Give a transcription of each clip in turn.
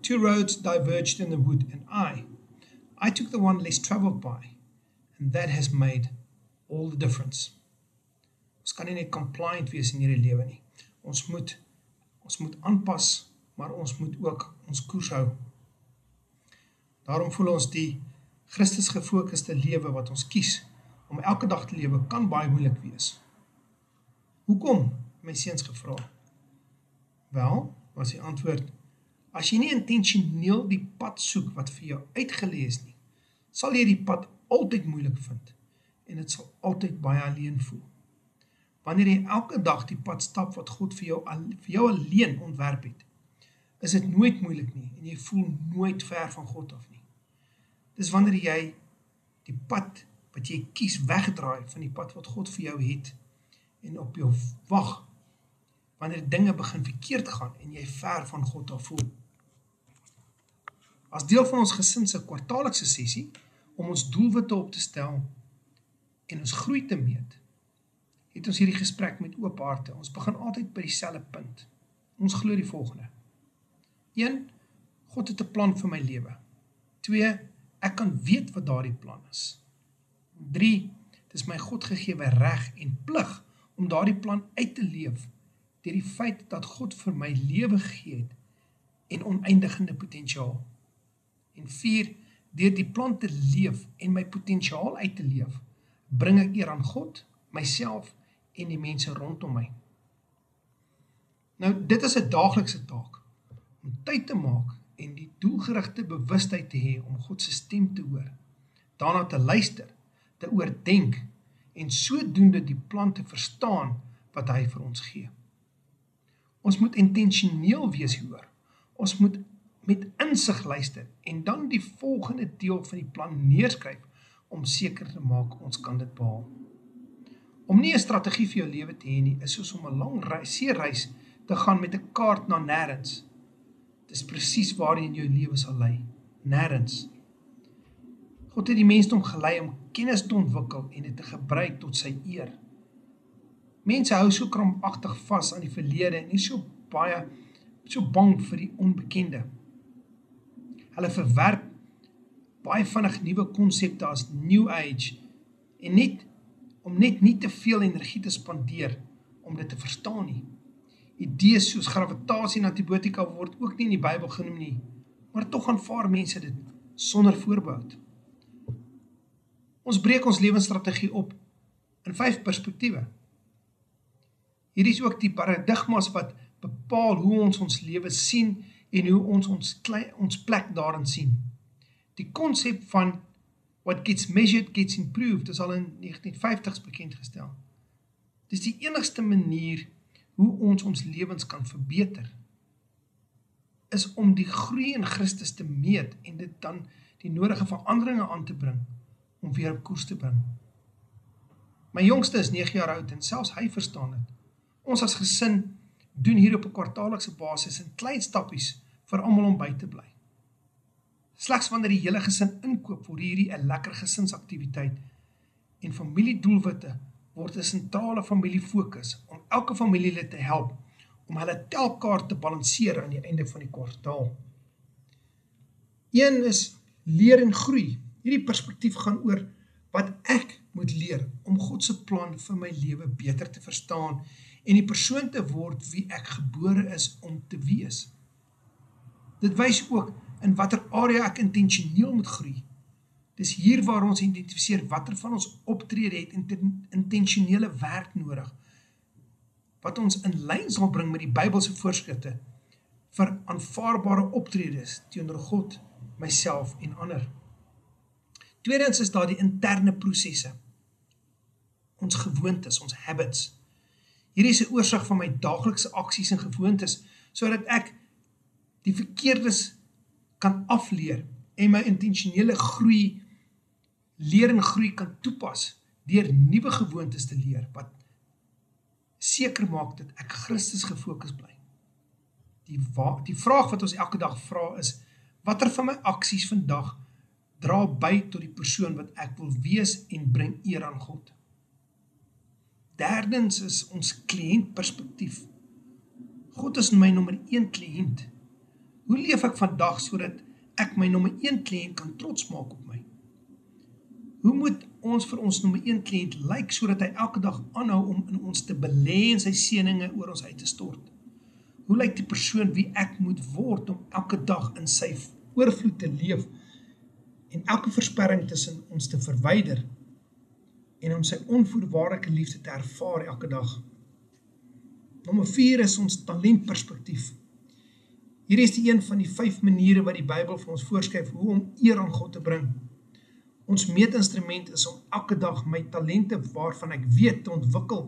Two roads diverged in the wood, and I, I took the one less traveled by, and that has made all the difference. Ons kan nie net compliant wees in hierdie lewe nie. Ons moet ons moet aanpas, maar ons moet ook ons koers hou. Daarom voel ons die Christus gefokuste lewe wat ons kies om elke dag te lewe kan baie moeilik wees. Hoekom? My seuns gevra. Wel, was die antwoord: As jy nie intentioneel die pad soek wat vir jou uitgelees nie, sal jy die pad altyd moeilik vind en dit sal altyd baie alleen voel. Wanneer jy elke dag die pad stap wat God vir jou vir jou alleen ontwerp het, is dit nooit moeilik nie en jy voel nooit ver van God af nie. Dis wanneer jy die pad wat jy kies wegdraai van die pad wat God vir jou het en op jou wag wanneer dinge begin verkeerd gaan en jy ver van God af voel. As deel van ons gesin se kwartaallikse sessie om ons doelwitte op te stel en ons groei te meet, het ons hierdie gesprek met oop harte. Ons begin altyd by dieselfde punt. Ons glo die volgende. 1. God het 'n plan vir my lewe. 2. Ek kan weet wat daardie plan is. 3. Dis my God gegeewe reg en plig om daardie plan uit te leef deur die feit dat God vir my lewe gegee het en oneindige potensiaal. En 4. Deur die plan te leef en my potensiaal uit te leef, bring ek eer aan God, myself en die mense rondom my. Nou dit is 'n daaglikse taak om tyd te maak en die doelgerigte bewustheid te hê om God se stem te hoor, daarna te luister, te oordink en sodoende die plan te verstaan wat hy vir ons gee. Ons moet intentioneel wees hieroor. Ons moet met insig luister en dan die volgende deel van die plan neerskryf om seker te maak ons kan dit behaal. Om nie 'n strategie vir jou lewe te hê nie, is soos om 'n lang reis, see reis te gaan met 'n kaart na nêrens. Dis presies waarheen jou lewe sal lei, nêrens. God het die mensdom gelei om kennis te ontwikkel en dit te gebruik tot sy eer. Mense hou so krampagtig vas aan die verlede en nie so baie so bang vir die onbekende. Hulle verwerp baie vinnig nuwe konsepte as new age en net om net nie te veel energie te spandeer om dit te verstaan nie. Idees soos gravitasie en antibiotika word ook nie in die Bybel genoem nie, maar tog aanvaar mense dit sonder voorbehoud. Ons breek ons lewensstrategie op in vyf perspektiewe. Hierdie is ook die paradigmas wat bepaal hoe ons ons lewe sien en hoe ons ons klein, ons plek daarin sien. Die konsep van what gets measured gets improved is al in 1950s bekend gestel. Dis die enigste manier hoe ons ons lewens kan verbeter is om die groei in Christus te meet en dit dan die nodige veranderinge aan te bring om weer op koers te bring. My jongste is 9 jaar oud en selfs hy verstaan dit. Ons as gesin doen hier op 'n kwartaallikse basis in klein stappies vir almal om by te bly. Slegs wanneer die hele gesin inkoop word hierdie 'n lekker gesinsaktiwiteit en familiedoelwitte word 'n sentrale familiefokus om elke familielid te help om hulle telkaart te balanseer aan die einde van die kwartaal. Een is leer en groei. Hierdie perspektief gaan oor wat ek moet leer om God se plan vir my lewe beter te verstaan en die persoon te word wie ek gebore is om te wees. Dit wys ook in watter area ek intentioneel moet groei. Dis hier waar ons identifiseer watter van ons optrede het intentionele werk nodig wat ons in lyn sal bring met die Bybelse voorskrifte vir aanvaarbare optredes teenoor God, myself en ander. Tweedens is daar die interne prosesse. Ons gewoontes, ons habits. Hierdie is 'n oorsig van my daaglikse aksies en gewoontes sodat ek die verkeerdes kan afleer en my intentionele groei leer en groei kan toepas deur nuwe gewoontes te leer wat seker maak dat ek Christus gefokus bly. Die die vraag wat ons elke dag vra is watter van my aksies vandag dra by tot die persoon wat ek wil wees en bring eer aan God. Derdens is ons kliënt perspektief. God is my nommer 1 kliënt Hoe leef ek vandag sodat ek my nommer 1 kliënt kan trots maak op my? Hoe moet ons vir ons nommer 1 kliënt lyk sodat hy elke dag aanhou om in ons te belê en sy seëninge oor ons uit te stort? Hoe lyk die persoon wie ek moet word om elke dag in sy oorvloed te leef en elke versperring tussen ons te verwyder en om sy onvoorwaardelike liefde te ervaar elke dag? Nommer 4 is ons talentperspektief. Hier is die een van die 5 maniere wat die Bybel vir ons voorskryf hoe om eer aan God te bring. Ons meetinstrument is om elke dag my talente waarvan ek weet te ontwikkel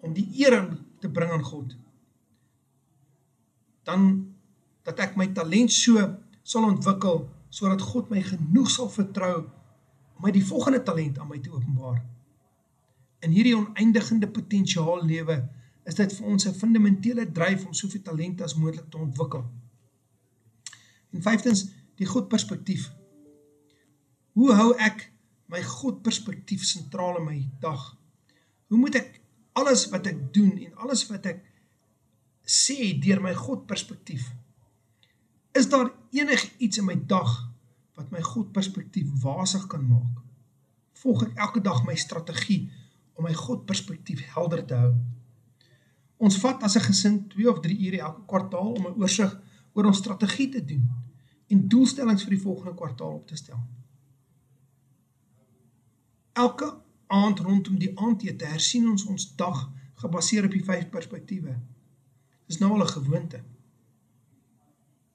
om die eer te bring aan God. Dan dat ek my talent so sal ontwikkel sodat God my genoeg sal vertrou my die volgende talent aan my te openbaar. In hierdie oneindigende potensiaal lewe is dit vir ons 'n fundamentele dryf om soveel talente as moontlik te ontwikkel. En vyftens, die God perspektief. Hoe hou ek my God perspektief sentraal in my dag? Hoe moet ek alles wat ek doen en alles wat ek sê deur my God perspektief? Is daar enigiets in my dag wat my God perspektief wasig kan maak? Volg ek elke dag my strategie om my God perspektief helder te hou? Ons vat as 'n gesin 2 of 3 ure elke kwartaal om 'n oorsig oor ons strategie te doen en doelstellings vir die volgende kwartaal op te stel elke aand rondom die aandete hersien ons ons dag gebaseer op die vyf perspektiewe. Dis nou al 'n gewoonte.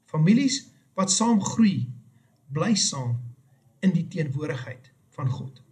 Families wat saam groei, bly saam in die teenwoordigheid van God.